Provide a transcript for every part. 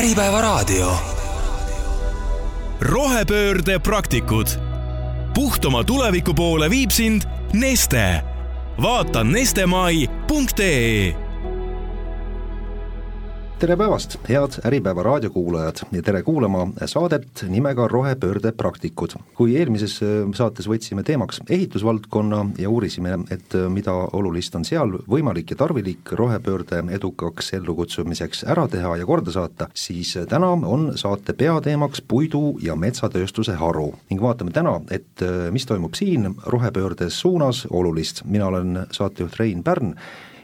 Äripäevaraadio. rohepöörde praktikud. puhtama tuleviku poole viib sind Neste. vaata nestemai.ee tere päevast, head Äripäeva raadiokuulajad ja tere kuulama saadet nimega Rohepöörde praktikud. kui eelmises äh, saates võtsime teemaks ehitusvaldkonna ja uurisime, et äh, mida olulist on seal võimalik ja tarvilik rohepöörde edukaks ellukutsumiseks ära teha ja korda saata, siis äh, täna on saate peateemaks puidu- ja metsatööstuse haru ning vaatame täna, et mis toimub siin rohepöördes suunas olulist, mina olen saatejuht Rein Pärn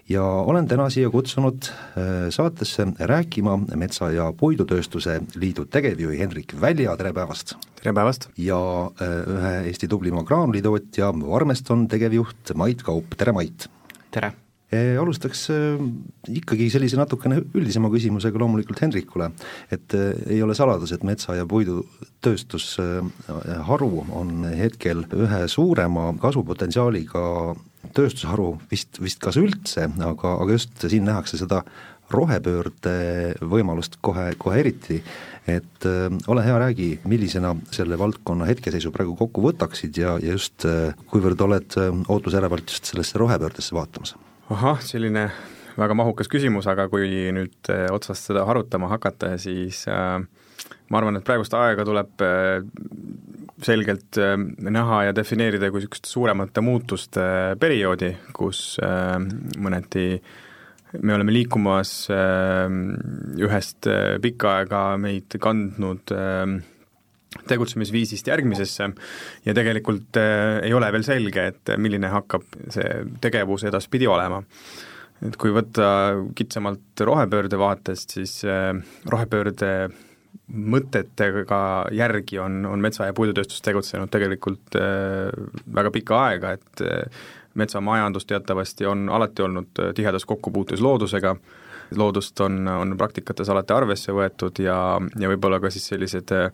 ja olen täna siia kutsunud äh, saatesse rääkima Metsa- ja Puidutööstuse Liidu tegevjuhi Hendrik Välja, tere päevast! tere päevast! ja äh, ühe Eesti tublima graanulitootja Varmeston tegevjuht Mait Kaup, tere Mait! tere! E, alustaks äh, ikkagi sellise natukene üldisema küsimusega loomulikult Hendrikule, et ei ole saladus, et metsa- ja puidutööstus haru on hetkel ühe suurema kasvupotentsiaaliga tööstusharu vist, vist kas üldse, aga, aga just siin nähakse seda rohepöörde võimalust kohe, kohe eriti, et äh, ole hea, räägi, millisena selle valdkonna hetkeseisu praegu kokku võtaksid ja, ja just äh, kuivõrd oled äh, ootusärevalt just sellesse rohepöördesse vaatamas? ahah, selline väga mahukas küsimus, aga kui nüüd äh, otsast seda harutama hakata, siis äh, ma arvan, et praegust aega tuleb äh, selgelt äh, näha ja defineerida kui niisugust suuremate muutuste äh, perioodi, kus äh, mõneti me oleme liikumas ühest pikka aega meid kandnud tegutsemisviisist järgmisesse ja tegelikult ei ole veel selge, et milline hakkab see tegevus edaspidi olema. et kui võtta kitsamalt rohepöörde vaatest, siis rohepöörde mõtetega järgi on, on metsa- ja puidutööstus tegutsenud tegelikult äh, väga pikka aega, et äh, metsamajandus teatavasti on alati olnud äh, tihedas kokkupuutes loodusega, loodust on, on praktikates alati arvesse võetud ja, ja võib-olla ka siis sellised äh,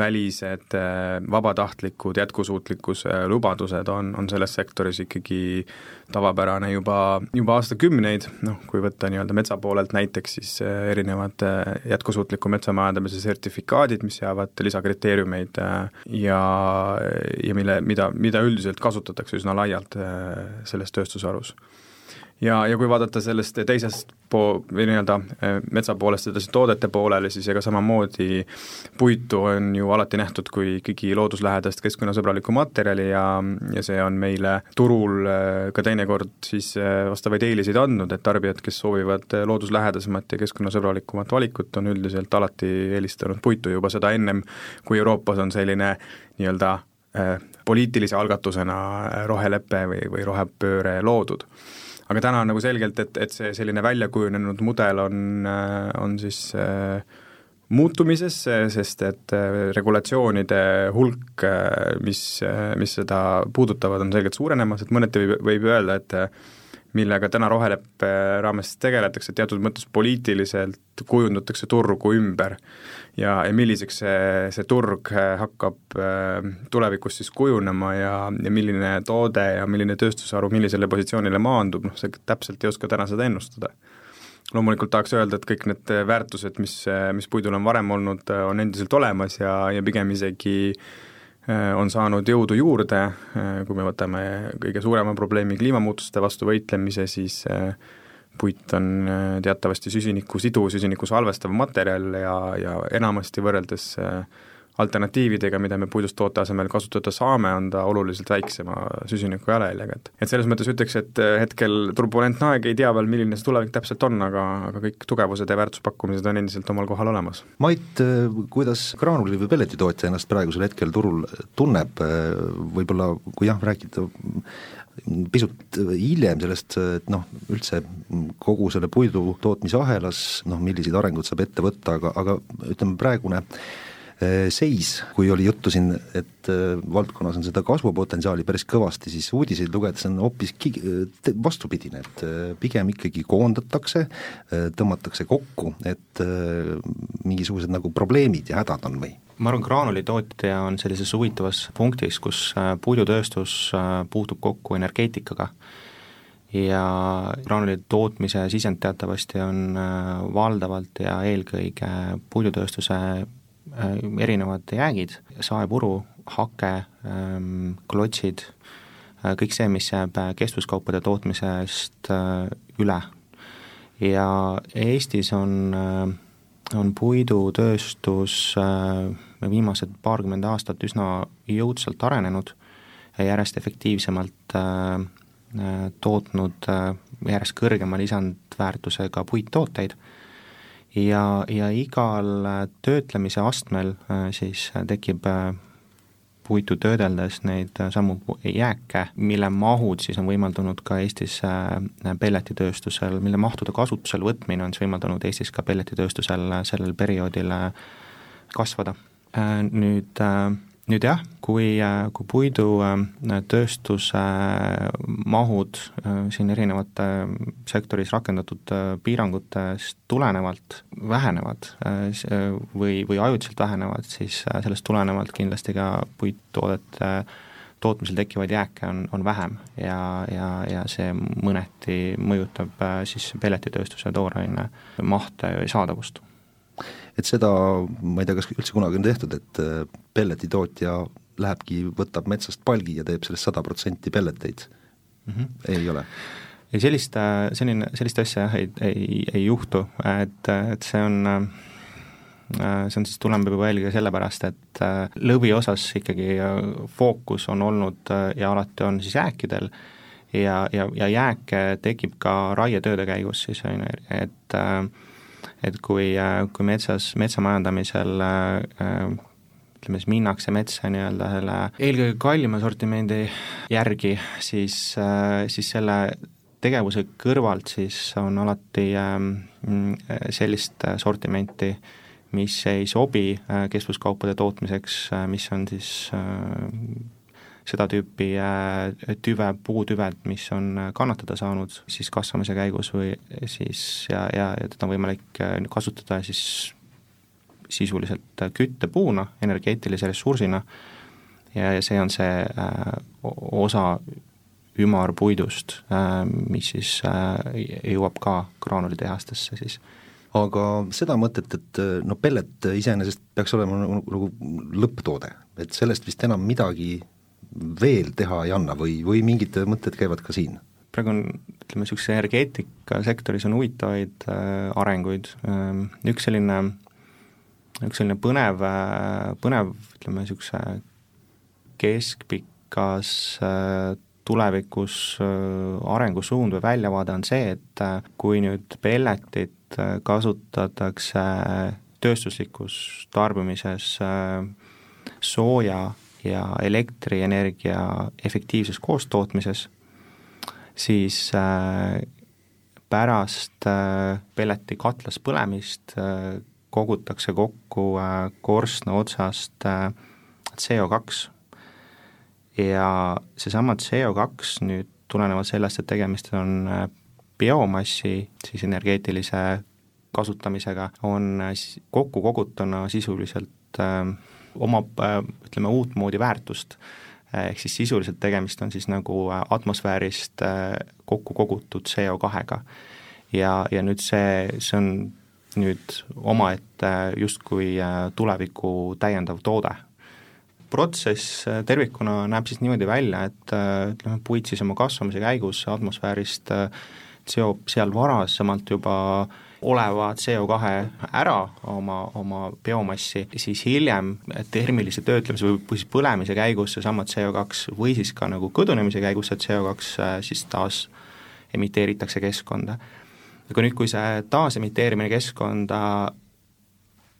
välised äh, vabatahtlikud jätkusuutlikkuse lubadused on, on selles sektoris ikkagi tavapärane juba, juba aastakümneid, noh, kui võtta nii-öelda metsa poolelt näiteks, siis äh, erinevad äh, jätkusuutliku metsamajandamise sertifikaadid, mis seavad lisakriteeriumeid ja, ja mille, mida, mida üldiselt kasutatakse üsna laialt selles tööstusharus ja, ja kui vaadata sellest teisest po-, või nii-öelda eh, metsa poolest edasi toodete poolele, siis ega samamoodi puitu on ju alati nähtud kui ikkagi looduslähedast keskkonnasõbralikku materjali ja, ja see on meile turul eh, ka teinekord siis eh, vastavaid eeliseid andnud, et tarbijad, kes soovivad looduslähedasemat ja keskkonnasõbralikumat valikut, on üldiselt alati eelistanud puitu juba seda ennem, kui Euroopas on selline nii-öelda poliitilise algatusena rohelepe või, või rohepööre loodud aga täna on nagu selgelt, et, et see selline välja kujunenud mudel on, äh, on siis äh, muutumises, sest et äh, regulatsioonide hulk, mis, mis seda puudutavad, on selgelt suurenemas, et mõneti võib, võib öelda, et millega täna roheleppe raames tegeletakse, teatud mõttes poliitiliselt kujundatakse turgu ümber. ja, ja milliseks see, see turg hakkab äh, tulevikus siis kujunema ja, ja milline toode ja milline tööstusharu millisele positsioonile maandub, noh see täpselt ei oska täna seda ennustada loomulikult tahaks öelda, et kõik need väärtused, mis, mis puidul on varem olnud, on endiselt olemas ja, ja pigem isegi äh, Äh, on saanud jõudu juurde, äh, kui me võtame kõige suurema probleemi kliimamuutuste vastu võitlemise, siis äh, puit on teatavasti süsiniku siduv, süsinikku salvestav materjal ja, ja enamasti võrreldes äh, alternatiividega, mida me puidust toote asemel kasutada saame, on ta oluliselt väiksema süsiniku jalajäljega, et et selles mõttes ütleks, et äh, hetkel turbulentne aeg, ei tea veel, milline see tulevik täpselt on, aga, aga kõik tugevused ja väärtuspakkumised on endiselt omal kohal olemas. Mait, äh, kuidas graanuli- või pelletitootja ennast praegusel hetkel turul tunneb, äh, võib-olla kui jah, rääkida pisut hiljem sellest, et noh, üldse kogu selle puidu tootmise ahelas, noh millised arengud saab ette võtta, aga, aga ütleme, praegune seis, kui oli juttu siin, et äh, valdkonnas on seda kasvupotentsiaali päris kõvasti, siis uudiseid lugedes on hoopis vastupidine, et äh, pigem ikkagi koondatakse, tõmmatakse kokku, et mingisugused nagu probleemid ja hädad on või? ma arvan, graanulitootja on sellises huvitavas punktis, kus puidutööstus puutub kokku energeetikaga ja graanulide tootmise sisend teatavasti on valdavalt ja eelkõige puidutööstuse erinevad jäägid, saepuru, hake, ähm, klotsid, kõik see, mis jääb kestvuskaupade tootmisest üle. ja Eestis on äh, on puidutööstus äh, viimased paarkümmend aastat üsna jõudsalt arenenud ja järjest efektiivsemalt äh, äh, tootnud järjest kõrgema lisandväärtusega puittooteid ja, ja igal töötlemise astmel siis tekib puitu töödeldes neid samu jääke, mille mahud siis on võimaldanud ka Eestis äh, pelletitööstusel, mille mahtude kasutusele võtmine on siis võimaldanud Eestis ka pelletitööstusel sellel perioodil äh, kasvada. Äh, nüüd jah, kui, kui puidutööstuse mahud siin erinevate sektoris rakendatud piirangutest tulenevalt vähenevad või, või ajutiselt vähenevad, siis sellest tulenevalt kindlasti ka puittoodete tootmisel tekkivaid jääke on, on vähem. Ja, ja, ja see mõneti mõjutab siis pelletitööstuse tooraine mahte ja saadavust et seda, ma ei tea, kas üldse kunagi on tehtud, et äh, pelletitootja lähebki, võtab metsast palgi ja teeb sellest sada protsenti pelleteid mm, -hmm. ei ole? ei, sellist, äh, selline, sellist asja jah, ei, ei, ei juhtu, et, et see on äh, see on siis, tuleneb juba eelkõige sellepärast, et lõviosas ikkagi fookus on olnud ja alati on siis jääkidel ja, ja, ja jääke tekib ka raietööde käigus siis, on ju, et äh, et kui, äh, kui metsas, metsamajandamisel äh, ütleme siis minnakse metsa nii-öelda selle eelkõige kallima sortimendi järgi, siis, äh, siis selle tegevuse kõrvalt siis on alati ähm, sellist sortimenti, mis ei sobi kestvuskaupade tootmiseks, mis on siis seda tüüpi äh, tüve, puutüved, mis on äh, kannatada saanud siis kasvamise käigus või siis ja, ja, teda on võimalik äh, kasutada siis sisuliselt küttepuuna, energeetilise ressursina. Ja, ja see on see äh, osa ümarpuidust äh,, mis siis äh, jõuab ka graanulitehastesse siis. Aga seda mõtet, et no pellet iseenesest peaks olema nagu, nagu lõpptoode, et sellest vist enam midagi veel teha ei anna või, või mingid mõtted käivad ka siin? praegu on, ütleme, niisuguse energeetikasektoris on huvitavaid äh, arenguid ähm,, üks selline, üks selline põnev äh,, põnev ütleme, niisuguse keskpikas äh, tulevikus äh, arengusuund või väljavaade on see, et äh, kui nüüd pelletit äh, kasutatakse tööstuslikus tarbimises äh, sooja ja elektrienergia efektiivses koostootmises, siis äh, pärast äh, pelleti katlas põlemist äh, kogutakse kokku korstna otsast CO2 ja seesama CO2 nüüd tulenevalt sellest, et tegemist on biomassi siis energeetilise kasutamisega, on kokku kogutuna sisuliselt omab ütleme, uutmoodi väärtust. ehk siis sisuliselt tegemist on siis nagu atmosfäärist äh, kokku kogutud CO2-ga. ja, ja nüüd see, see on nüüd omaette justkui äh, tuleviku täiendav toode. protsess äh, tervikuna näeb siis niimoodi välja, et ütleme, puit siis oma kasvamise käigus atmosfäärist seob seal varasemalt juba äh, oleva CO2 ära, oma, oma biomassi, siis hiljem termilise töötlemise või, siis põlemise käigus seesama CO2 või siis ka nagu kõdunemise käigus see CO2 äh, siis taas emiteeritakse keskkonda. aga nüüd, kui see taasemiteerimine keskkonda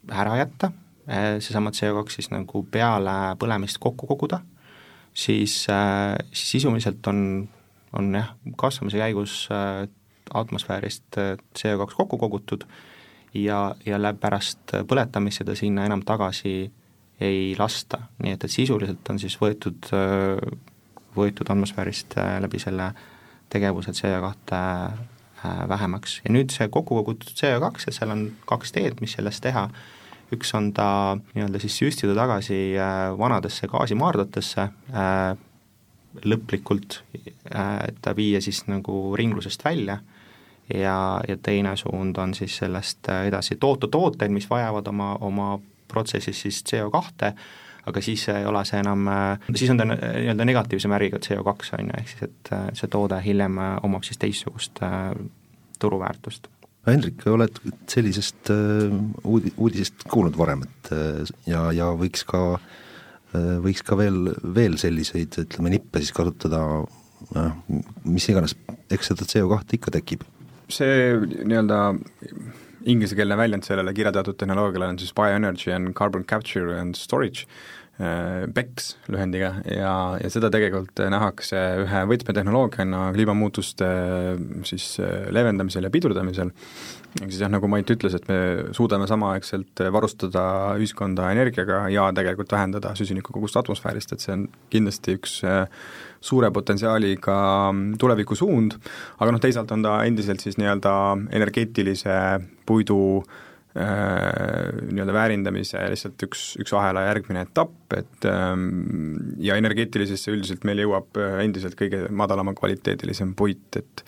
ära jätta, äh, seesama CO2 siis nagu peale põlemist kokku koguda, siis, äh, siis sisuliselt on, on jah, kasvamise käigus atmosfäärist äh, CO2 kokku kogutud ja, ja läbi pärast põletamist seda sinna enam tagasi ei lasta, nii et, et sisuliselt on siis võetud, äh, võetud atmosfäärist äh, läbi selle tegevuse CO2 vähemaks. Ja nüüd see kokku kogutud CO2 ja seal on kaks teed, mis sellest teha, üks on ta nii-öelda siis süstida tagasi vanadesse gaasimaardlatesse, lõplikult, et ta viia siis nagu ringlusest välja ja, ja teine suund on siis sellest edasi toota tooteid, mis vajavad oma, oma protsessis siis CO2, aga siis ei ole see enam, siis on ta nii-öelda negatiivse märgiga CO2, on ju, ehk siis et see toode hiljem omab siis teistsugust turuväärtust Hendrik, oled sellisest uudi-, uudisest kuulnud varem, et ja, ja võiks ka äh, Äh, võiks ka veel, veel selliseid, ütleme, nippe siis kasutada, mis iganes, eks seda CO2 ikka tekib. See nii-öelda inglisekeelne väljend sellele kirjeldatud tehnoloogiale on siis Bioenergy and Carbon Capture and Storage, äh, BECS lühendiga ja, ja seda tegelikult nähakse ühe võtmetehnoloogiana kliimamuutuste siis leevendamisel ja pidurdamisel. Ehk siis jah, nagu Mait ütles, et me suudame samaaegselt varustada ühiskonda energiaga ja tegelikult vähendada süsinikukogust atmosfäärist, et see on kindlasti üks äh, suure potentsiaaliga tulevikusuund, aga noh, teisalt on ta endiselt siis nii-öelda energeetilise puidu äh, nii-öelda väärindamise lihtsalt üks, üks ahela järgmine etapp, et ähm, ja energeetilisesse üldiselt meil jõuab äh, endiselt kõige madalama kvaliteedilisem puit, et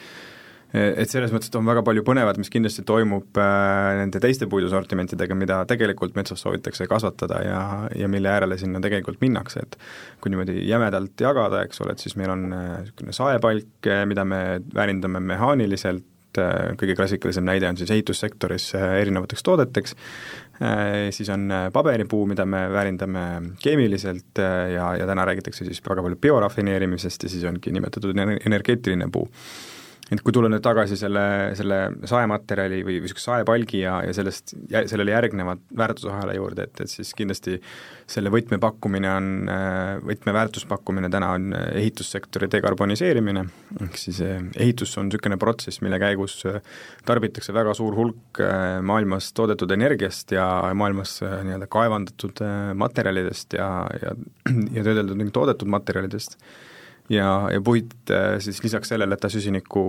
et selles mõttes, et on väga palju põnevat, mis kindlasti toimub äh, nende teiste puidusortimentidega, mida tegelikult metsas soovitakse kasvatada ja, ja mille äärele sinna tegelikult minnakse, et kui niimoodi jämedalt jagada, eks ole, et siis meil on äh, niisugune saepalk, äh, mida me väärindame mehaaniliselt, kõige klassikalisem näide on siis ehitussektoris erinevateks toodeteks, siis on paberipuu, mida me väärindame keemiliselt ja, ja täna räägitakse siis väga palju biorafineerimisest ja siis ongi nimetatud energeetiline puu et kui tulla nüüd tagasi selle, selle saematerjali või, või niisuguse saepalgi ja, ja sellest, sellele järgneva väärtusahela juurde, et, et siis kindlasti selle võtmepakkumine on, võtmeväärtuspakkumine täna on ehitussektori dekarboniseerimine, ehk siis eh, ehitus on niisugune protsess, mille käigus eh, tarbitakse väga suur hulk eh, maailmas toodetud energiast ja maailmas nii-öelda kaevandatud materjalidest ja, ja, ja töödeldud ning toodetud materjalidest ja, ja puit äh, siis lisaks sellele, et ta süsinikku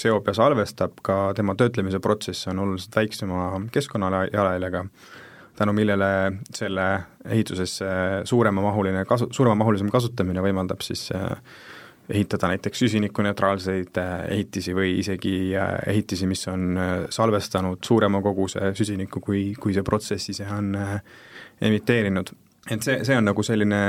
seob ja salvestab, ka tema töötlemise protsess on oluliselt väiksema keskkonnajalajäljega, tänu millele selle ehitusesse suuremamahuline kasu, suuremamahulisem kasutamine võimaldab siis äh, ehitada näiteks süsinikuneutraalseid äh, ehitisi või isegi ehitisi, mis on salvestanud suurema koguse süsinikku, kui, kui see protsess ise on emiteerinud et see, see on nagu selline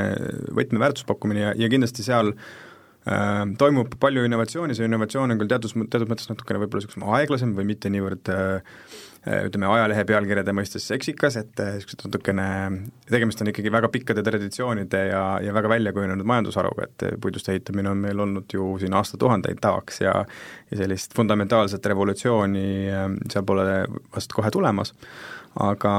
võtmeväärtuspakkumine ja, ja kindlasti seal äh, toimub palju innovatsiooni, see innovatsioon on küll teatud, teatud mõttes natukene võib-olla niisugune aeglasem või mitte niivõrd äh, ütleme, ajalehe pealkirjade mõistes seksikas, et niisugused natukene, tegemist on ikkagi väga pikkade traditsioonide ja, ja väga väljakujunenud majandusharuga, et puidust ehitamine on meil olnud ju siin aastatuhandeid tavaks ja ja sellist fundamentaalset revolutsiooni äh, seal pole vast kohe tulemas. Aga,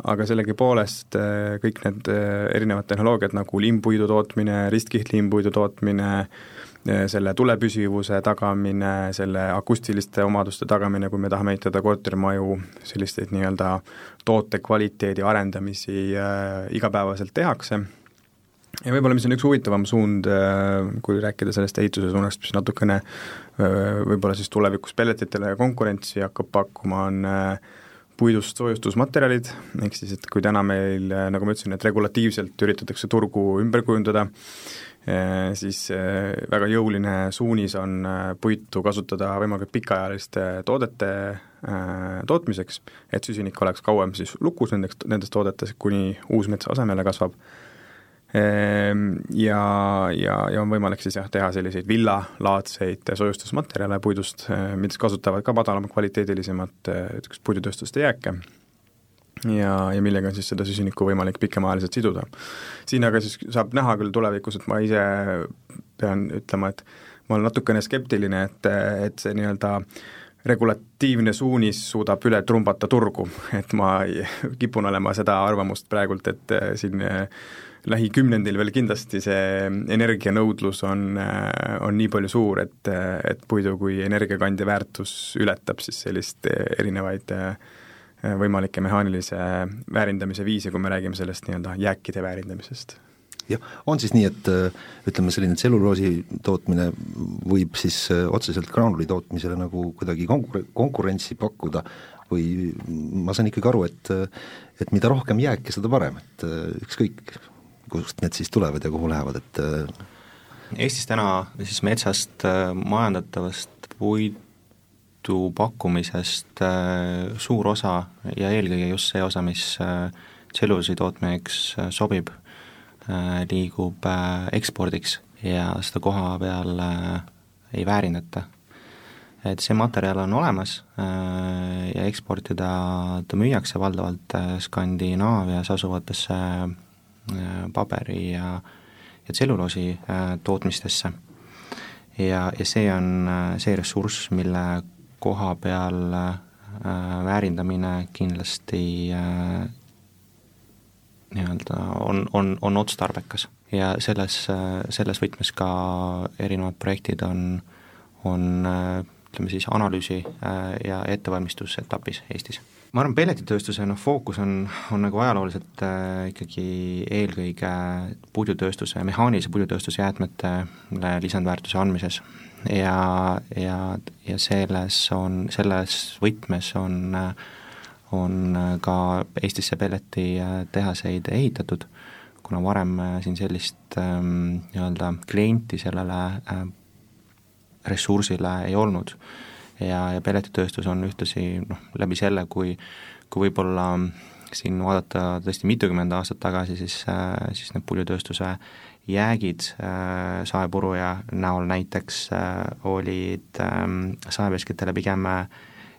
aga sellegipoolest äh, kõik need äh, erinevad tehnoloogiad nagu limmpuidu tootmine, ristkihlimmpuidu tootmine, äh, selle tulepüsivuse tagamine, selle akustiliste omaduste tagamine, kui me tahame ehitada kortermaju, selliseid nii-öelda toote kvaliteedi arendamisi äh, igapäevaselt tehakse. Ja võib-olla mis on üks huvitavam suund, kui rääkida sellest ehituse suunast, mis natukene võib-olla siis tulevikus pelletitele konkurentsi hakkab pakkuma, on äh, puidust soojustusmaterjalid, ehk siis et kui täna meil, nagu ma ütlesin, et regulatiivselt üritatakse turgu ümber kujundada, siis eh, väga jõuline suunis on eh, puitu kasutada võimalikult pikaajaliste toodete tootmiseks, et süsinik oleks kauem siis lukus nendeks, nendes toodetes, kuni uus mets asemele kasvab. Ehm, ja, ja, ja on võimalik siis jah, teha selliseid villalaadseid soojustusmaterjale puidust, mis kasutavad ka madalama kvaliteedilisemat niisugust puidutööstuste jääke ja, ja millega on siis seda süsinikku võimalik pikemaajaliselt siduda. siin aga siis saab näha küll tulevikus, et ma ise pean ütlema, et ma olen natukene skeptiline, et, et see nii-öelda regulatiivne suunis suudab üle trumbata turgu, et ma kipun olema seda arvamust praegult, et eh, siin lähikümnendil veel kindlasti see energianõudlus on, on nii palju suur, et, et puidu kui energiakandja väärtus ületab siis sellist erinevaid võimalikke mehaanilise väärindamise viise, kui me räägime sellest nii-öelda jääkide väärindamisest. Jah, on siis nii, et ütleme, selline tselluloosi tootmine võib siis otseselt graanuli tootmisele nagu kuidagi konkur-, konkurentsi pakkuda või ma saan ikkagi aru, et et mida rohkem jääke, seda parem, et ükskõik, kust need siis tulevad ja kuhu lähevad, et äh, Eestis täna siis metsast majandatavast puidu pakkumisest suur osa ja eelkõige just see osa, mis tselluloosi tootmiseks sobib, liigub ekspordiks ja seda koha peal ei väärindata et see materjal on olemas äh, ja eksportida ta müüakse valdavalt äh, Skandinaavias asuvatesse äh, paberi ja, ja tselluloosi tootmistesse. ja, ja see on see ressurss, mille koha peal väärindamine kindlasti nii-öelda on, on, on otstarbekas ja selles, selles võtmes ka erinevad projektid on, on ütleme siis analüüsi äh, ja ettevalmistusetapis Eestis. ma arvan, pelletitööstuse noh, fookus on, on nagu ajalooliselt äh, ikkagi eelkõige puidutööstuse, mehaanilise puidutööstuse jäätmetele lisandväärtuse andmises ja, ja, ja selles on, selles võtmes on, on ka Eestisse pelletitehaseid ehitatud, kuna varem siin sellist ähm, nii-öelda klienti sellele äh, ressursile ei olnud. ja, ja pelletitööstus on ühtlasi noh, läbi selle, kui, kui võib-olla siin vaadata tõesti mitukümmend aastat tagasi, siis, siis need puidutööstuse jäägid äh, saepuruja näol näiteks äh, olid äh, saeveskitele pigem,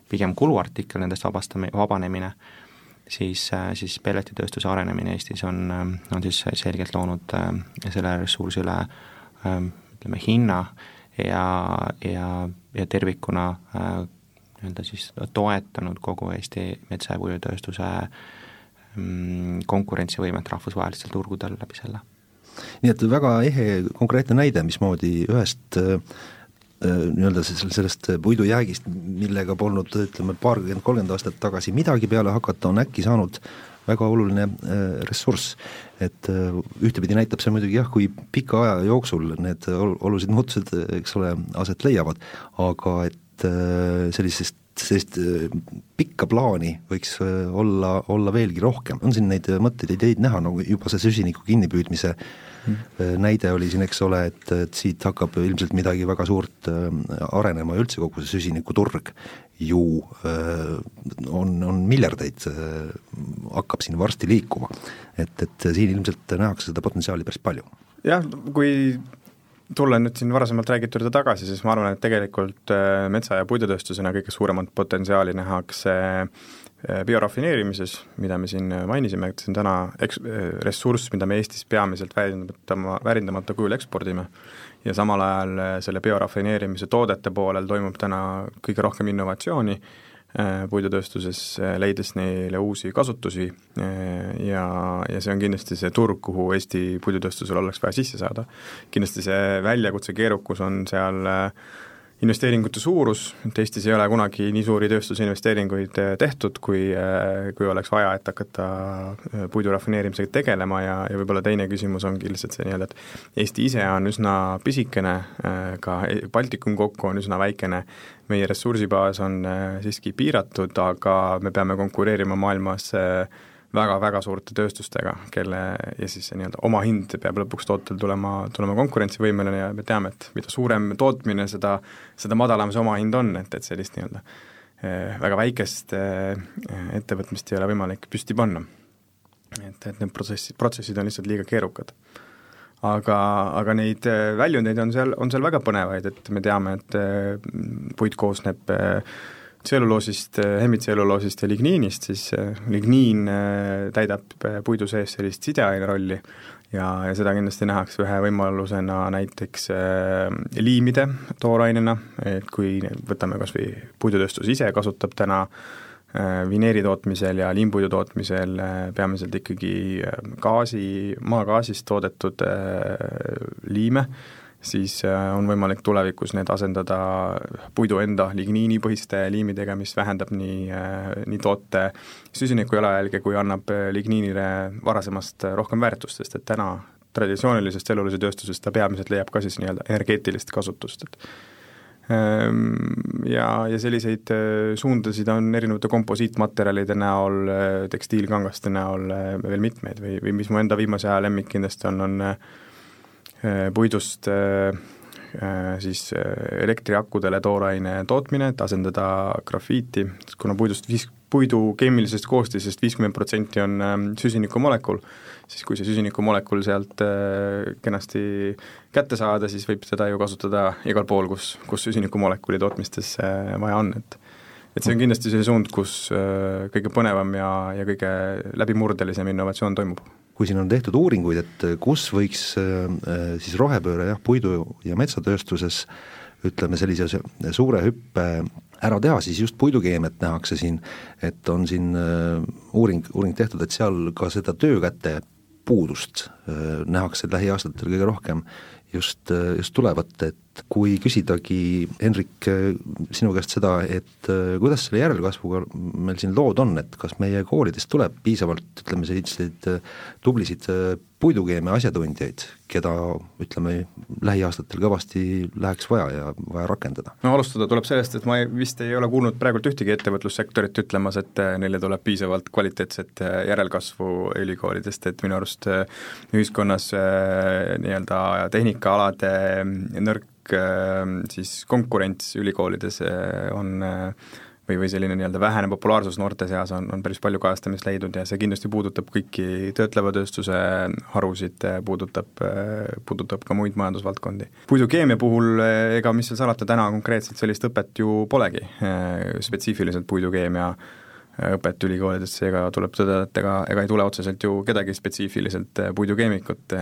pigem kuluartikkel, nendest vabastami-, vabanemine, siis, siis pelletitööstuse arenemine Eestis on, on siis selgelt loonud äh, selle ressursile äh, ütleme, hinna äh, ja, ja, ja tervikuna äh, nii-öelda siis toetanud kogu Eesti metsa- ja puidutööstuse mm, konkurentsivõimet rahvusvahelistel turgudel läbi selle. Nii et väga ehe konkreetne näide, mismoodi ühest äh, äh, nii-öelda sellest puidujäägist, millega polnud ütleme, paarkümmend, kolmkümmend aastat tagasi midagi peale hakata, on äkki saanud väga oluline äh, ressurss. et äh, ühtepidi näitab see muidugi jah, kui pika aja jooksul need olulised muutused, eks ole, aset leiavad, aga et äh, sellisest sellist pikka plaani võiks olla, olla veelgi rohkem, on siin neid mõtteid, ideid näha, no juba see süsiniku kinnipüüdmise mm. Näide oli siin, eks ole, et, et siit hakkab ilmselt midagi väga suurt arenema ja üldse kogu see süsinikuturg ju äh, on, on miljardeid, äh, hakkab siin varsti liikuma. et, et siin ilmselt nähakse seda potentsiaali päris palju. jah, kui tulla nüüd siin varasemalt räägitu juurde tagasi, siis ma arvan, et tegelikult äh, metsa- ja puidutööstusena kõige suuremat potentsiaali nähakse biorafineerimises, mida me siin mainisime, et see on täna eks-, ressurss, mida me Eestis peamiselt väärindamata, väärindamata kujul ekspordime ja samal ajal äh, selle biorafineerimise toodete poolel toimub täna kõige rohkem innovatsiooni äh, puidutööstuses, äh, leides neile uusi kasutusi ja, ja see on kindlasti see turg, kuhu Eesti puidutööstusel oleks vaja sisse saada. kindlasti see väljakutse, keerukus on seal äh, investeeringute suurus, et Eestis ei ole kunagi nii suuri tööstusinvesteeringuid äh, tehtud, kui, äh, kui oleks vaja, et hakata äh, puidu rafineerimisega tegelema ja, ja võib-olla teine küsimus ongi lihtsalt see nii-öelda, et Eesti ise on üsna pisikene, ka e-, Baltikum kokku on üsna väikene, meie ressursibaas on siiski piiratud, aga me peame konkureerima maailmas äh, väga-väga suurte tööstustega, kelle ja siis see nii-öelda omahind peab lõpuks tootel tulema, tulema konkurentsivõimeline ja me teame, et mida suurem tootmine, seda, seda madalam see omahind on, et, et sellist nii-öelda eh, väga väikest eh, ettevõtmist ei ole võimalik püsti panna. et, et need protsessid, protsessid on lihtsalt liiga keerukad. aga, aga neid eh, väljundeid on seal, on seal väga põnevaid, et me teame, et puit koosneb äh, tselluloosist, äh, hemitsellulloosist ja ligniinist, siis äh, ligniin äh, täidab puidu sees sellist sideaine rolli ja, ja seda kindlasti nähakse ühe võimalusena näiteks liimide toorainena, et kui võtame kas või puidutööstus ise kasutab täna vineeri tootmisel ja liimpuidu tootmisel peamiselt ikkagi gaasi, maagaasist toodetud liime, siis äh, on võimalik tulevikus need asendada puidu enda ligniinipõhiste liimidega, mis vähendab nii, äh, nii toote süsiniku jalajälge, kui annab äh, ligniinile varasemast rohkem väärtust, sest et täna traditsioonilisest elulisetööstusest ta peamiselt leiab ka siis nii-öelda energeetilist kasutust, et ähm, ja, ja selliseid suundasid on erinevate komposiitmaterjalide näol, tekstiilkangaste näol veel mitmeid või, või mis mu enda viimase aja lemmik kindlasti on, on puidust siis elektriakudele tooraine tootmine, et asendada grafiiti, kuna puidust viis, puidu keemilisest koostisest viiskümmend protsenti on süsinikumolekul, siis kui see süsinikumolekul sealt äh, kenasti kätte saada, siis võib seda ju kasutada igal pool, kus, kus süsinikumolekuli tootmistes äh, vaja on, et et see on kindlasti see suund, kus äh, kõige põnevam ja, ja kõige läbimurdelisem innovatsioon toimub. Kui siin on tehtud uuringuid, et kus võiks siis rohepööre jah, puidu- ja metsatööstuses ütleme, sellise suure hüppe ära teha, siis just puidukeemiat nähakse siin, et on siin uuring, uuring tehtud, et seal ka seda töökäte puudust äh, nähakse lähiaastatel kõige rohkem just, äh, just tulevat, et kui küsidagi, Henrik, äh, sinu käest seda, et kuidas selle järelkasvuga meil siin lood on, et kas meie koolidest tuleb piisavalt, ütleme, selliseid tublisid puidukeemia asjatundjaid, keda ütleme, lähiaastatel kõvasti läheks vaja ja vaja rakendada? no alustada tuleb sellest, et ma ei, vist ei ole kuulnud praegult ühtegi ettevõtlussektorit ütlemas, et äh, neile tuleb piisavalt kvaliteetset äh, järelkasvu ülikoolidest, et minu arust äh, ühiskonnas nii-öelda tehnikaalade nõrk siis konkurents ülikoolides on äh, või, või selline nii-öelda vähene populaarsus noorte seas on, on päris palju kajastamist leidnud ja see kindlasti puudutab kõiki töötleva tööstuse harusid, puudutab, puudutab ka muid majandusvaldkondi. puidukeemia puhul ega mis seal salata, täna konkreetselt sellist õpet ju polegi, spetsiifiliselt puidukeemia õpet ülikoolides, seega tuleb tõdeda, et ega, ega ei tule otseselt ju kedagi spetsiifiliselt puidukeemikut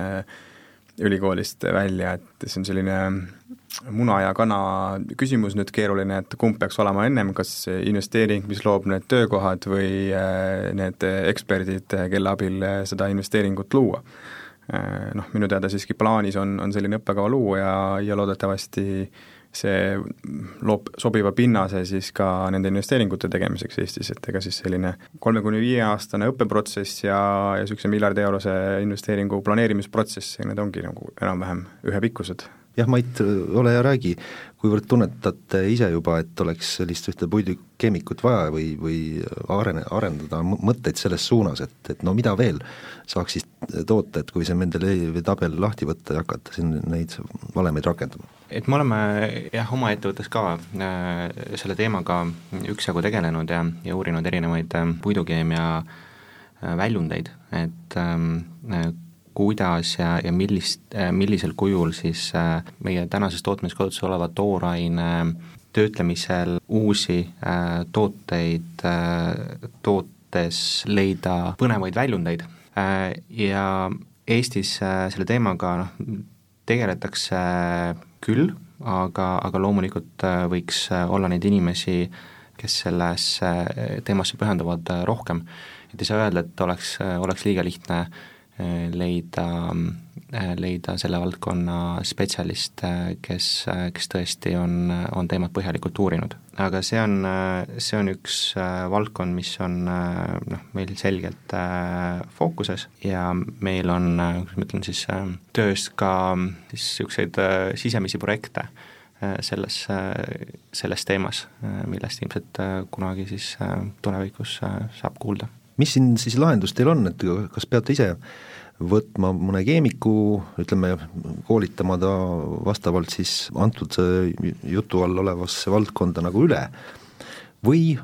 ülikoolist välja, et see on selline muna ja kana küsimus nüüd keeruline, et kumb peaks olema ennem, kas investeering, mis loob need töökohad või äh, need eksperdid, kelle abil seda investeeringut luua. Äh, noh, minu teada siiski plaanis on, on selline õppekava luua ja, ja loodetavasti see loob sobiva pinnase siis ka nende investeeringute tegemiseks Eestis, et ega siis selline kolme kuni viie aastane õppeprotsess ja, ja niisuguse miljardi eurose investeeringu planeerimisprotsess, need ongi nagu enam-vähem ühepikkused jah, Mait, ole hea, räägi, kuivõrd tunnetate ise juba, et oleks sellist ühte puidukeemikut vaja või, või arene, arendada mõtteid selles suunas, et, et no mida veel saaks siis toota, et kui see Mendelejevi tabel lahti võtta ja hakata siin neid valemeid rakendama? et me oleme jah, oma ettevõttes ka äh, selle teemaga üksjagu tegelenud ja, ja uurinud erinevaid äh, puidukeemia äh, väljundeid, et äh, kuidas ja, ja millist, äh, millisel kujul siis äh, meie tänases tootmiskasutuses oleva tooraine töötlemisel uusi äh, tooteid tootes leida põnevaid väljundeid ja Eestis selle teemaga noh, tegeletakse küll, aga, aga loomulikult võiks olla neid inimesi, kes sellesse teemasse pühenduvad rohkem. et ei saa öelda, et oleks, oleks liiga lihtne äh, leida, äh, leida selle valdkonna spetsialiste, kes, kes tõesti on, on teemat põhjalikult uurinud. aga see on, see on üks äh, valdkond, mis on noh, meil selgelt fookuses ja meil on, kuidas ma ütlen siis, töös ka siis niisuguseid sisemisi projekte selles, selles teemas, millest ilmselt kunagi siis tulevikus saab kuulda mis siin siis lahendus teil on, et kas peate ise võtma mõne keemiku, ütleme, koolitama ta vastavalt siis antud jutu all olevasse valdkonda nagu üle, või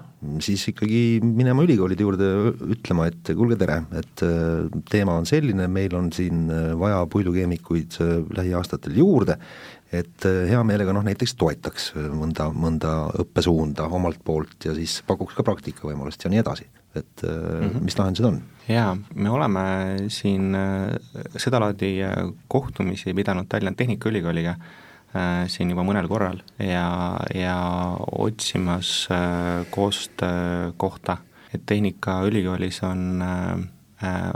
siis ikkagi minema ülikoolide juurde ütlema, et kuulge, tere, et äh, teema on selline, meil on siin äh, vaja puidukeemikuid äh, lähiaastatel juurde, et hea meelega noh, näiteks toetaks mõnda, mõnda õppesuunda omalt poolt ja siis pakuks ka praktikavõimalust ja nii edasi et mm -hmm. mis lahendused on? jaa, me oleme siin äh, sedalaadi äh, kohtumisi pidanud Tallinna Tehnikaülikooliga siin juba mõnel korral ja, ja otsimas koostöö kohta, et Tehnikaülikoolis on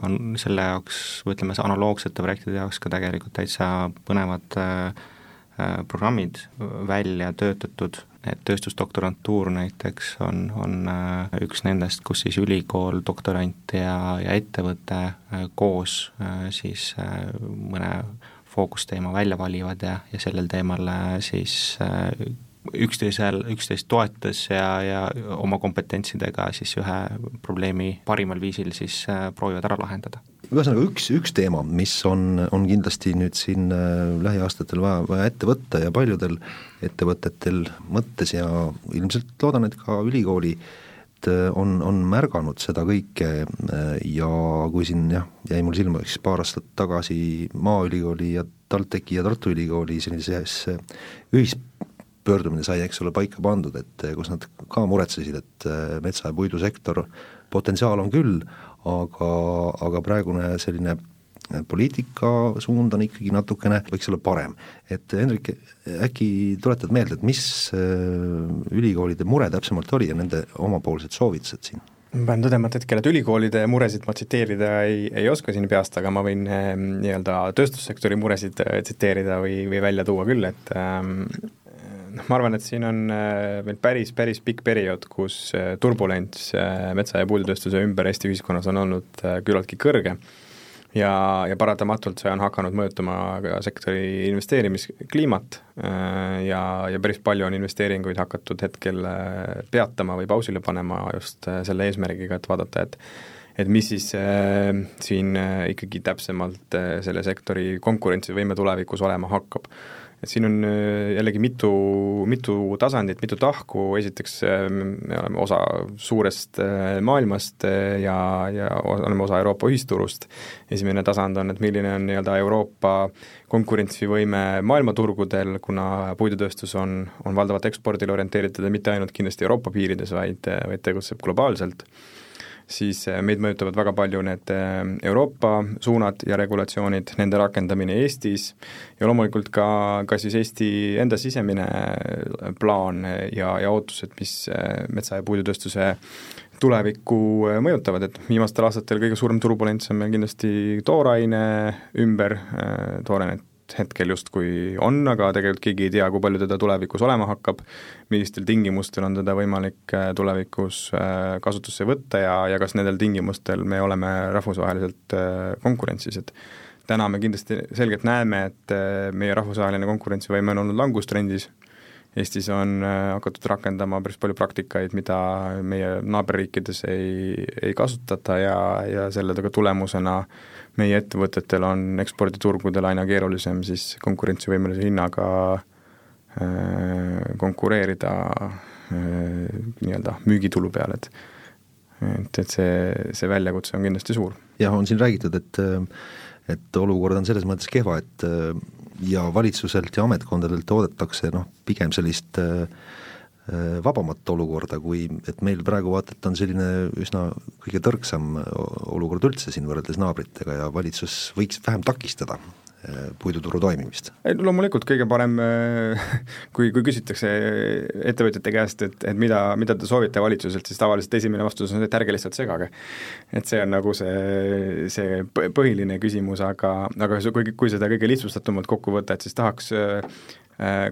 on selle jaoks, või ütleme, analoogsete projektide jaoks ka tegelikult täitsa põnevad programmid välja töötatud. Et tööstusdoktorantuur näiteks on, on äh, üks nendest, kus siis ülikool, doktorant ja, ja ettevõte äh, koos äh, siis mõne fookusteema välja valivad ja, ja sellel teemal siis üksteisel, üksteist toetas ja, ja oma kompetentsidega siis ühe probleemi parimal viisil siis proovivad ära lahendada ühesõnaga üks, üks teema, mis on, on kindlasti nüüd siin äh, lähiaastatel vaja, vaja ette võtta ja paljudel ettevõtetel mõttes ja ilmselt loodan, et ka ülikooli äh, on, on märganud seda kõike ja kui siin jah, jäi mul silma üks paar aastat tagasi Maaülikooli ja TalTechi ja Tartu Ülikooli sellises ühispöördumine sai, eks ole, paika pandud, et kus nad ka muretsesid, et metsa- ja puidusektor potentsiaal on küll, aga, aga praegune selline poliitika suund on ikkagi natukene, võiks olla parem. et Hendrik, äkki tuletad meelde, et mis äh, ülikoolide mure täpsemalt oli ja nende omapoolsed soovitused siin? ma pean tõdema, et hetkel, et ülikoolide muresid ma tsiteerida ei, ei oska siin peast, aga ma võin äh, nii-öelda tööstussektori muresid äh, tsiteerida või, või välja tuua küll, et ähm, noh, ma arvan, et siin on äh, meil päris, päris pikk periood, kus äh, turbulents äh, metsa- ja puidutööstuse ümber Eesti ühiskonnas on olnud küllaltki kõrge. Ja, ja paratamatult see on hakanud mõjutama ka sektori investeerimiskliimat ja, ja päris palju on investeeringuid hakatud hetkel peatama või pausile panema just selle eesmärgiga, et vaadata, et et mis siis äh, siin äh, ikkagi täpsemalt äh, selle sektori konkurentsivõime tulevikus olema hakkab et siin on äh, jällegi mitu, mitu tasandit, mitu tahku, esiteks äh, me oleme osa suurest äh, maailmast ja, ja oleme osa Euroopa ühisturust, esimene tasand on, et milline on nii-öelda Euroopa konkurentsivõime maailmaturgudel, kuna puidutööstus on, on valdavalt ekspordile orienteeritud ja mitte ainult kindlasti Euroopa piirides, vaid, vaid tegutseb globaalselt siis äh, meid mõjutavad väga palju need äh, Euroopa suunad ja regulatsioonid, nende rakendamine Eestis ja loomulikult ka, ka siis Eesti enda sisemine äh, plaan ja, ja ootused, mis metsa- ja puidutööstuse tulevikku mõjutavad, et viimastel aastatel kõige suurem turbulents on meil kindlasti tooraine ümber, toorainet hetkel justkui on, aga tegelikult keegi ei tea, kui palju teda tulevikus olema hakkab, millistel tingimustel on teda võimalik äh, tulevikus äh, kasutusse võtta ja, ja kas nendel tingimustel me oleme rahvusvaheliselt äh, konkurentsis, et täna me kindlasti selgelt näeme, et meie rahvusvaheline konkurentsivõime on olnud langustrendis, Eestis on hakatud rakendama päris palju praktikaid, mida meie naaberriikides ei, ei kasutata ja, ja selle tulemusena äh, meie ettevõtetel on eksporditurgudel aina keerulisem siis konkurentsivõimelise hinnaga äh, konkureerida äh, nii-öelda müügitulu peal, et et, et see, see väljakutse on kindlasti suur. jah, on siin räägitud, et et olukord on selles mõttes kehva, et ja valitsuselt ja ametkondadelt oodatakse noh, pigem sellist äh, Äh, vabamat olukorda, kui et meil praegu vaata, et on selline üsna kõige tõrksam olukord üldse siin võrreldes naabritega ja valitsus võiks vähem takistada äh, puiduturu toimimist? loomulikult kõige parem, äh, kui, kui küsitakse ettevõtjate käest, et, et mida, mida te soovite valitsuselt, siis tavaliselt esimene vastus on et ärge lihtsalt segage. et see on nagu see, see põhiline küsimus, aga, aga kui, kui seda kõige lihtsustatumalt kokku võtta, et siis tahaks Äh,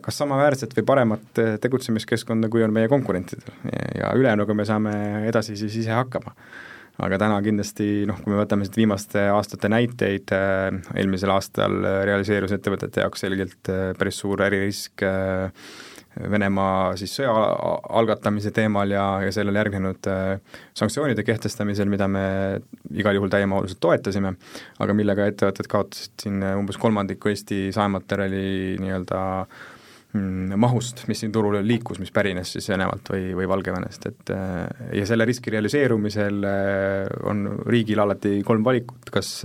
kas samaväärset või paremat äh, tegutsemiskeskkonda, kui on meie konkurentidel ja ülejäänuga me saame edasi siis ise hakkama. aga täna kindlasti noh, kui me võtame siit viimaste aastate näiteid, äh, eelmisel aastal realiseerus ettevõtete jaoks selgelt päris suur äririsk äh, Venemaa siis sõja algatamise teemal ja, ja sellele järgnenud äh, sanktsioonide kehtestamisel, mida me igal juhul täiemahuliselt toetasime, aga millega ettevõtted kaotasid siin umbes kolmandiku Eesti saematerjali nii-öelda mm, mahust, mis siin turule liikus, mis pärines siis Venemaalt või, või Valgevenest, et äh, ja selle riski realiseerumisel äh, on riigil alati kolm valikut, kas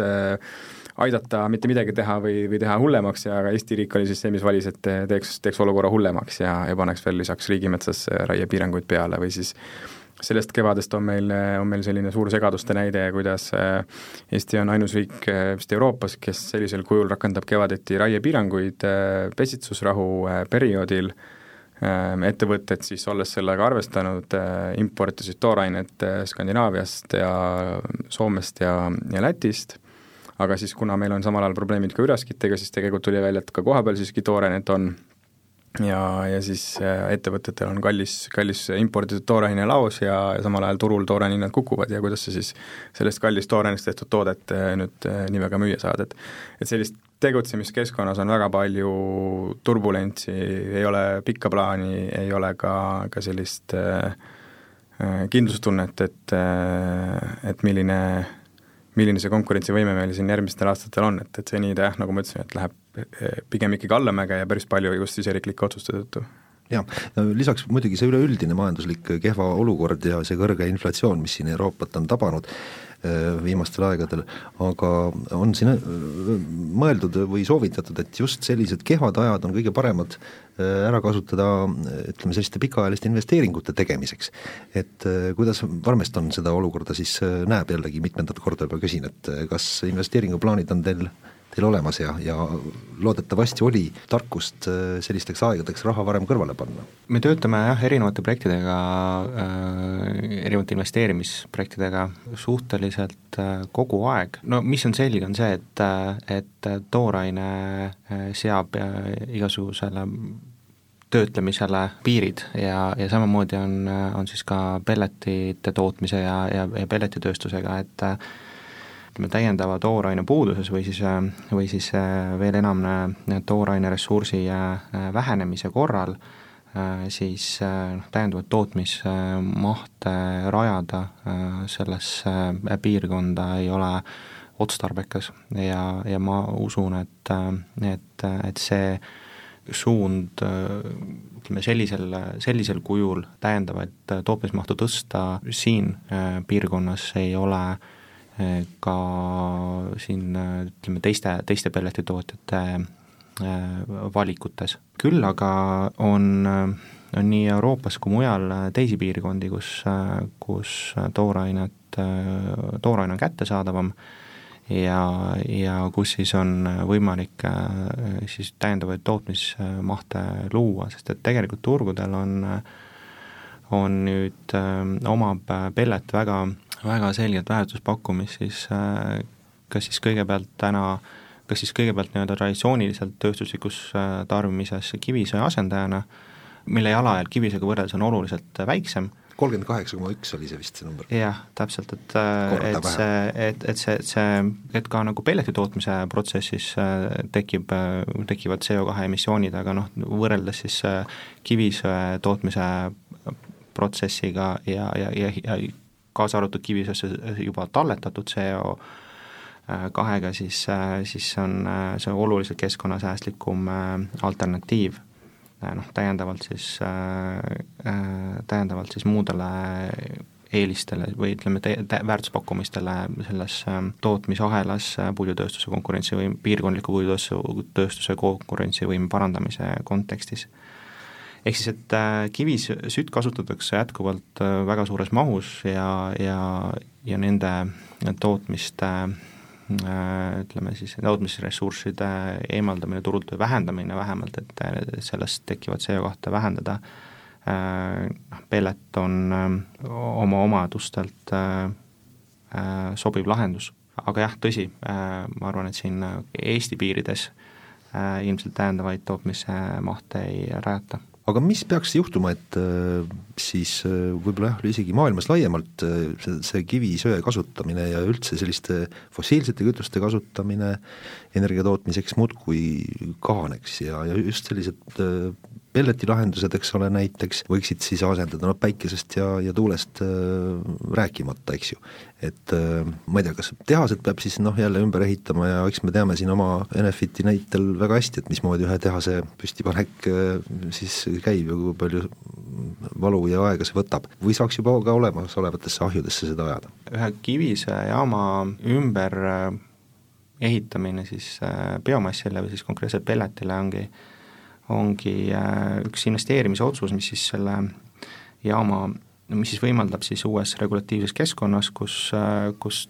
aidata mitte midagi teha või, või teha hullemaks ja Eesti riik oli siis see, mis valis, et teeks, teeks olukorra hullemaks ja, ja paneks veel lisaks riigimetsas raiepiiranguid peale või siis sellest kevadest on meil, on meil selline suur segaduste näide, kuidas äh, Eesti on ainus riik äh, vist Euroopas, kes sellisel kujul rakendab kevadeti raiepiiranguid äh, pesitsusrahu perioodil, ettevõtted siis, olles sellega arvestanud, importisid toorainet Skandinaaviast ja Soomest ja, ja Lätist aga siis, kuna meil on samal ajal probleemid ka üraskitega, siis tegelikult tuli välja, et ka kohapeal siiski toorainet on. Ja, ja siis äh, ettevõtetel on kallis, kallis imporditud tooraine laos ja, samal ajal turul tooraine hinnad kukuvad ja kuidas sa siis sellest kallist toorainest tehtud toodet äh, nüüd äh, nii väga müüa saad, et et sellist tegutsemiskeskkonnas on väga palju turbulentsi, ei ole pikka plaani, ei ole ka, ka sellist äh, kindlustunnet, et, et milline milline see konkurentsivõime meil siin järgmistel aastatel on, et, et seni ta jah, nagu ma ütlesin, et läheb pigem ikkagi allamäge ja päris palju just siseriiklike otsuste tõttu. Jah, lisaks muidugi see üleüldine majanduslik kehva olukord ja see kõrge inflatsioon, mis siin Euroopat on tabanud, viimastel aegadel, aga on siin äh, mõeldud või soovitatud, et just sellised kehvad ajad on kõige paremad äh, ära kasutada ütleme, selliste pikaajaliste investeeringute tegemiseks. et kuidas Varmeston seda olukorda siis näeb, jällegi mitmendat korda juba küsin, et kas investeeringuplaanid on teil teil olemas ja, ja loodetavasti oli tarkust äh, sellisteks aegadeks raha varem kõrvale panna? me töötame jah, erinevate projektidega äh,, erinevate investeerimisprojektidega suhteliselt äh, kogu aeg, no mis on selge, on see, et, äh, et tooraine äh, seab äh, igasugusele töötlemisele piirid ja, ja samamoodi on, on siis ka pelletite tootmise ja, ja, ja pelletitööstusega, et äh, ütleme, täiendava tooraine puuduses või siis, või siis äh, veel enam äh, tooraine ressursi äh, vähenemise korral, siis noh, täiendavaid tootmismahte rajada sellesse piirkonda ei ole otstarbekas. Ja, ja ma usun, et, et, et see suund ütleme sellisel, sellisel kujul täiendavaid tootmismahtu tõsta siin piirkonnas ei ole äh, ka siin ütleme, teiste, teiste pelletitootjate äh, valikutes. küll aga on, on nii Euroopas kui mujal teisi piirkondi, kus, kus toorainet, tooraine on kättesaadavam ja, ja kus siis on võimalik äh, siis täiendavaid tootmismahte luua, sest et tegelikult turgudel on, on nüüd, äh, omab pellet väga väga selget väärtuspakkumist, siis äh, kas siis kõigepealt täna, kas siis kõigepealt nii-öelda traditsiooniliselt tööstuslikus äh, tarbimises kivisöe asendajana, mille jalajälg kivisöega võrreldes on oluliselt väiksem, kolmkümmend kaheksa koma üks oli see vist see number. jah, täpselt, et, äh, et see, et, et see, see, et ka nagu pelleti tootmise protsessis tekib, tekivad CO2 emissioonid, aga noh, võrreldes siis kivisöe tootmise protsessiga ja, ja, ja, ja kaasa arvatud kivisöesse juba talletatud CO äh, kahega, siis, äh, siis on äh, see oluliselt keskkonnasäästlikum alternatiiv. noh, täiendavalt siis, täiendavalt siis muudele eelistele või ütleme, te-, te-, väärtuspakkumistele selles tootmisahelas puidutööstuse konkurentsivõim-, piirkondliku puidutööstuse, tööstuse konkurentsivõime parandamise kontekstis ehk siis, et äh, kivisütt kasutatakse jätkuvalt äh, väga suures mahus ja, ja, ja nende tootmiste äh, ütleme siis, tootmisressursside eemaldamine turult või vähendamine vähemalt, et sellest tekkivat CO2 vähendada, noh, pellet on oma omadustelt sobiv lahendus. aga jah, tõsi, ma arvan, et siin Eesti piirides ilmselt täiendavaid tootmismahte ei rajata aga mis peaks juhtuma, et äh, siis äh, võib-olla jah, isegi maailmas laiemalt äh, see, see kivisöe kasutamine ja üldse selliste fossiilsete kütuste kasutamine energia tootmiseks muudkui kahaneks ja, ja just sellised pelletilahendused, eks ole, näiteks võiksid siis asendada noh, päikesest ja, ja tuulest äh, rääkimata, eks ju. et äh, ma ei tea, kas tehased peab siis noh, jälle ümber ehitama ja eks me teame siin oma Enefiti näitel väga hästi, et mismoodi ühe tehase püstipanek äh, siis käib ja kui palju valu ja aega see võtab. või saaks juba ka olemasolevatesse ahjudesse seda ajada? ühe kivisöejaama ümber äh, ehitamine siis äh, biomassile või siis konkreetselt pelletile ongi äh, ongi äh, üks investeerimisotsus, mis siis selle jaama, mis siis võimaldab siis uues regulatiivses keskkonnas, kus, äh, kus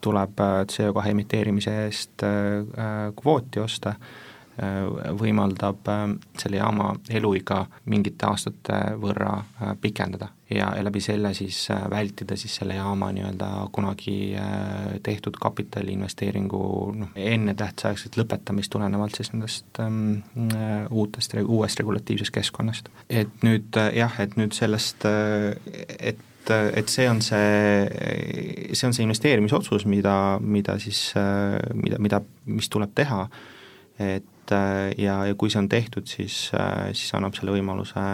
tuleb äh, CO2 emiteerimise eest kvooti osta, võimaldab äh, selle jaama eluiga mingite aastate võrra äh, pikendada ja, ja läbi selle siis vältida siis selle jaama nii-öelda kunagi tehtud kapitaliinvesteeringu noh, ennetähtaegset lõpetamist tulenevalt siis nendest ähm, uutest, uuest regulatiivsest keskkonnast. et nüüd jah, et nüüd sellest, et et see on see, see on see investeerimisotsus, mida, mida siis, mida, mida, mis tuleb teha, et äh, ja, ja kui see on tehtud, siis, äh, siis annab selle võimaluse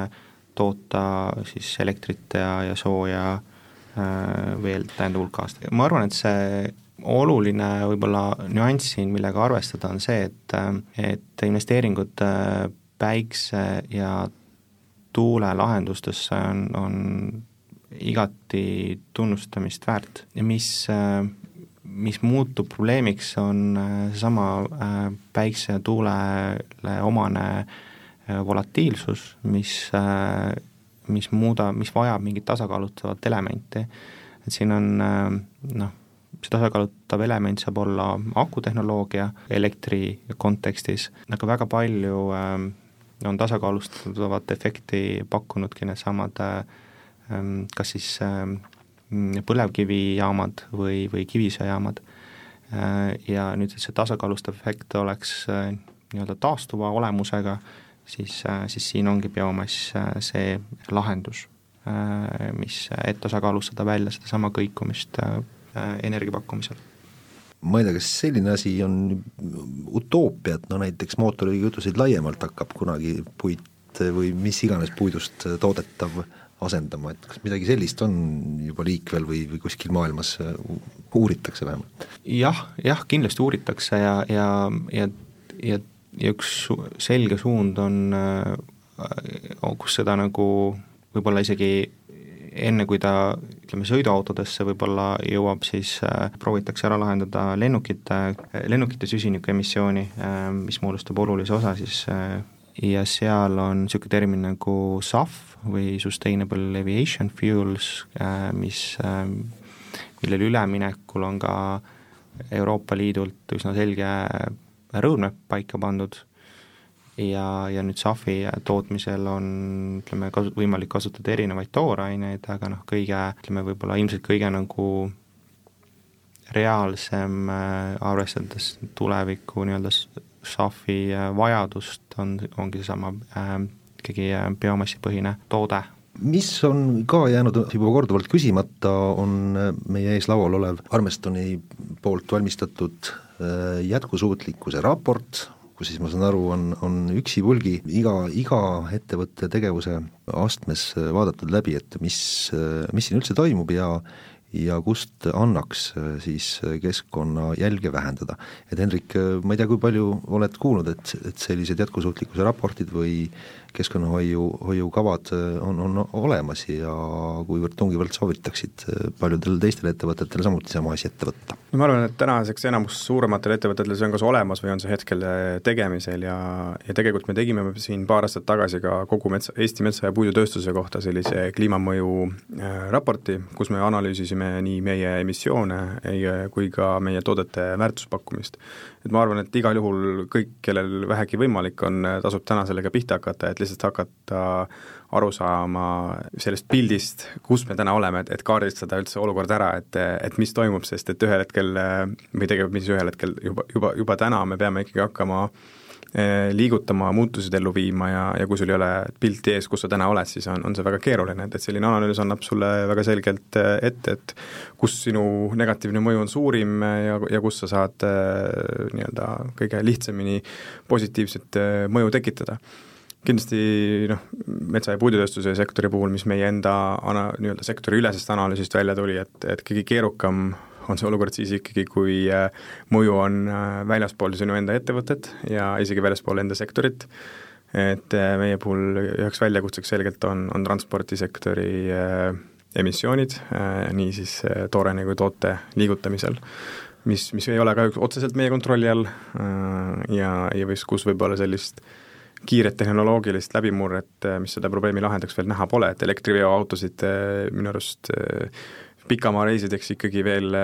toota siis elektrit ja, ja sooja äh, veel täiendav hulk aastaid. ma arvan, et see oluline võib-olla nüanss siin, millega arvestada, on see, et, et investeeringud päikse- ja tuulelahendustesse on, on igati tunnustamist väärt ja mis, mis muutub probleemiks, on seesama äh, päikse ja tuulele omane äh, volatiilsus, mis, äh, mis muuda, mis vajab mingit tasakaalutavat elementi. et siin on noh, see tasakaalutav element saab olla akutehnoloogia elektri kontekstis, aga väga palju äh, on tasakaalustavat efekti pakkunudki needsamad ähm, kas siis ähm, põlevkivijaamad või, või kivisöejaamad. Äh, ja nüüd, see tasakaalustav efekt oleks äh, nii-öelda taastuva olemusega, siis, äh, siis siin ongi biomass see lahendus, mis, et tasakaalustada välja sedasama kõikumist energia pakkumisel ma ei tea, kas selline asi on utoopia, et no näiteks mootorikütuseid laiemalt hakkab kunagi puit või mis iganes puidust toodetav asendama, et kas midagi sellist on juba liikvel või, või kuskil maailmas uuritakse vähemalt? jah, jah, kindlasti uuritakse ja, ja, ja, ja, ja üks selge suund on, kus seda nagu võib-olla isegi enne, kui ta ütleme, sõiduautodesse võib-olla jõuab, siis äh, proovitakse ära lahendada lennukite, lennukite süsinikuemissiooni äh,, mis moodustab olulise osa siis äh, ja seal on niisugune termin nagu SAF või Sustainable Aviation Fuels äh,, mis äh,, millele üleminekul on ka Euroopa Liidult üsna selge roadmap paika pandud. Ja, ja nüüd SAF-i tootmisel on ütleme, kasu-, võimalik kasutada erinevaid tooraineid, aga noh, kõige, ütleme võib-olla ilmselt kõige nagu reaalsem äh,, arvestades tuleviku nii-öelda SAF-i äh, vajadust, on, ongi seesama äh, ikkagi äh, biomassipõhine toode. mis on ka jäänud juba korduvalt küsimata, on äh, meie ees laual olev Armestoni poolt valmistatud äh, jätkusuutlikkuse raport, kus siis ma saan aru, on, on üksipulgi iga, iga ettevõtte tegevuse astmes vaadatud läbi, et mis, mis siin üldse toimub ja ja kust annaks siis keskkonnajälge vähendada. et Hendrik, ma ei tea, kui palju oled kuulnud, et, et sellised jätkusuutlikkuse raportid või keskkonnahoiu, hoiukavad on, on olemas ja kuivõrd tungivalt soovitaksid paljudel teistel ettevõtetel samuti sama asi ette võtta? No ma arvan, et tänaseks enamus suurematel ettevõtetel see on kas olemas või on see hetkel tegemisel ja, ja tegelikult me tegime siin paar aastat tagasi ka kogu metsa, Eesti metsa- ja puidutööstuse kohta sellise kliimamõju äh, raporti, kus me analüüsisime nii meie emissioone kui ka meie toodete väärtuspakkumist. et ma arvan, et igal juhul kõik, kellel vähegi võimalik on, tasub täna sellega pihta hakata, et lihtsalt hakata aru saama sellest pildist, kus me täna oleme, et, et kaardistada üldse olukord ära, et, et mis toimub, sest et ühel hetkel või tegelikult mis ühel hetkel, juba, juba, juba täna me peame ikkagi hakkama eh, liigutama, muutused ellu viima ja, ja kui sul ei ole pilti ees, kus sa täna oled, siis on, on see väga keeruline, et, et selline analüüs annab sulle väga selgelt eh, ette, et kus sinu negatiivne mõju on suurim ja, ja kus sa saad eh, nii-öelda kõige lihtsamini positiivset mõju tekitada kindlasti noh, metsa- ja puidutööstuse sektori puhul, mis meie enda ana-, nii-öelda sektoriülesest analüüsist välja tuli, et, et kõige keerukam on see olukord siis ikkagi, kui äh, mõju on äh, väljaspool sinu enda ettevõtet ja isegi väljaspool enda sektorit, et äh, meie puhul üheks väljakutseks selgelt on, on transpordisektori emissioonid, nii siis tooraine kui toote liigutamisel mis, mis ei ole kahjuks otseselt meie kontrolli all ja, ja mis, kus võib-olla sellist äh, kiiret tehnoloogilist läbimurret, äh, mis seda probleemi lahendaks, veel näha pole, et elektriveoautosid äh, minu arust äh, pikamaaareisideks ikkagi veel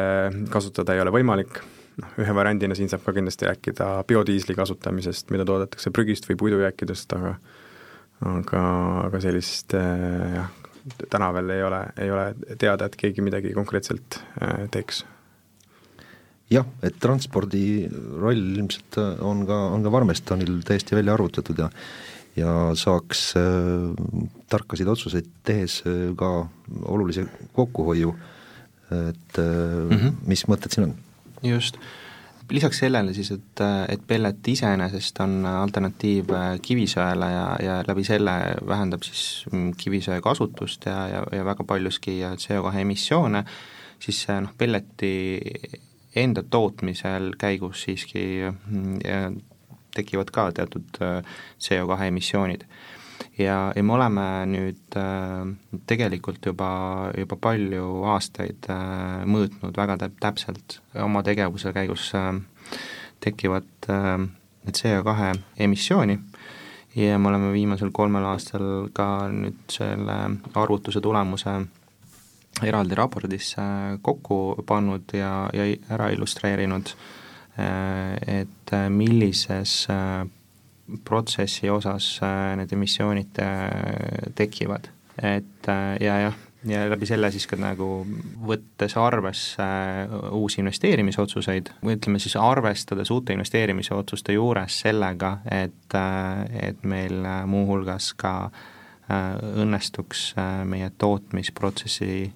kasutada ei ole võimalik, noh, ühe variandina siin saab ka kindlasti rääkida biodiisli kasutamisest, mida toodetakse prügist või puidujääkidest, aga aga, aga sellist jah, täna veel ei ole, ei ole teada, et keegi midagi konkreetselt teeks jah, et transpordi roll ilmselt on ka, on ka Varmestonil täiesti välja arvutatud ja ja saaks äh, tarkasid otsuseid tehes äh, ka olulise kokkuhoiu, et äh, mm -hmm. mis mõtted siin on? just, lisaks sellele siis, et, et pellet iseenesest on alternatiiv kivisöele ja, ja läbi selle vähendab siis mm, kivisöe kasutust ja, ja, ja väga paljuski CO2 emissioone, siis noh, pelleti enda tootmisel käigus siiski mm, tekivad ka teatud CO2 emissioonid. Ja, ja me oleme nüüd äh, tegelikult juba, juba palju aastaid äh, mõõtnud väga täp-, täpselt oma tegevuse käigus äh, tekivat äh, CO2 emissiooni. Ja me oleme viimasel kolmel aastal ka nüüd selle arvutuse tulemuse eraldi raportisse kokku pannud ja, ja ära illustreerinud, äh, et millises äh, protsessi osas äh, need emissioonid äh, tekivad. et äh, ja jah, ja läbi selle siis ka nagu võttes arvesse uusi investeerimisotsuseid või ütleme siis arvestades uute investeerimisotsuste juures sellega, et, et meil muuhulgas ka õnnestuks meie tootmisprotsessi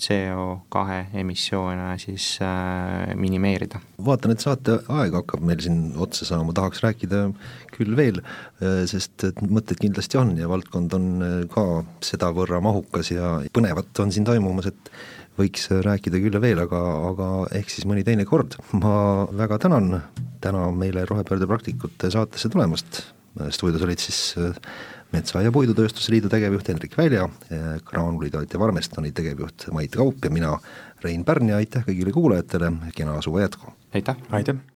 CO2 emissioone siis äh, minimeerida. vaatan, et saate aeg hakkab meil siin otsa saama, tahaks rääkida küll veel, äh, sest mõtteid kindlasti on ja valdkond on äh, ka sedavõrra mahukas ja põnevat on siin toimumas, et võiks rääkida küll ja veel, aga, aga ehk siis mõni teine kord. ma väga tänan täna meile Rohepöörde praktikute saatesse tulemast, stuudios olid siis Metsa- ja Puidutööstuse Liidu tegevjuht Hendrik Välja, Graanulitootja Varmestoni tegevjuht Mait Kaup ja mina, Rein Pärn ja aitäh kõigile kuulajatele, kena suve jätku! aitäh! aitäh!